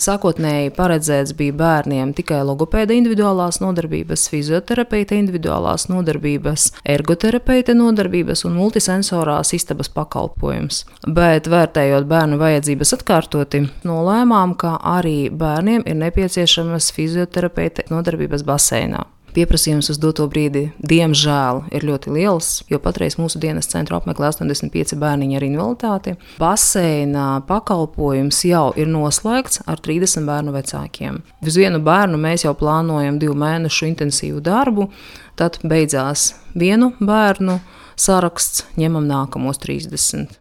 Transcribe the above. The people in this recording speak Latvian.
Sākotnēji paredzēts bija bērniem tikai logopēda individuālās nodarbības, fizioterapeita individuālās nodarbības, ergoterapeita nodarbības un multisensorās istabas pakalpojums. Bet, vērtējot bērnu vajadzības atkārtoti, nolēmām, ka arī bērniem ir nepieciešamas fizioterapeita nodarbības baseinā. Pieprasījums uz doto brīdi, diemžēl, ir ļoti liels, jo patreiz mūsu dienas centru apmeklē 85 bērniņi ar invaliditāti. Baseina pakalpojums jau ir noslēgts ar 30 bērnu vecākiem. Uz vienu bērnu mēs jau plānojam divu mēnešu intensīvu darbu, tad beidzās vienu bērnu saraksts, ņemam nākamos 30.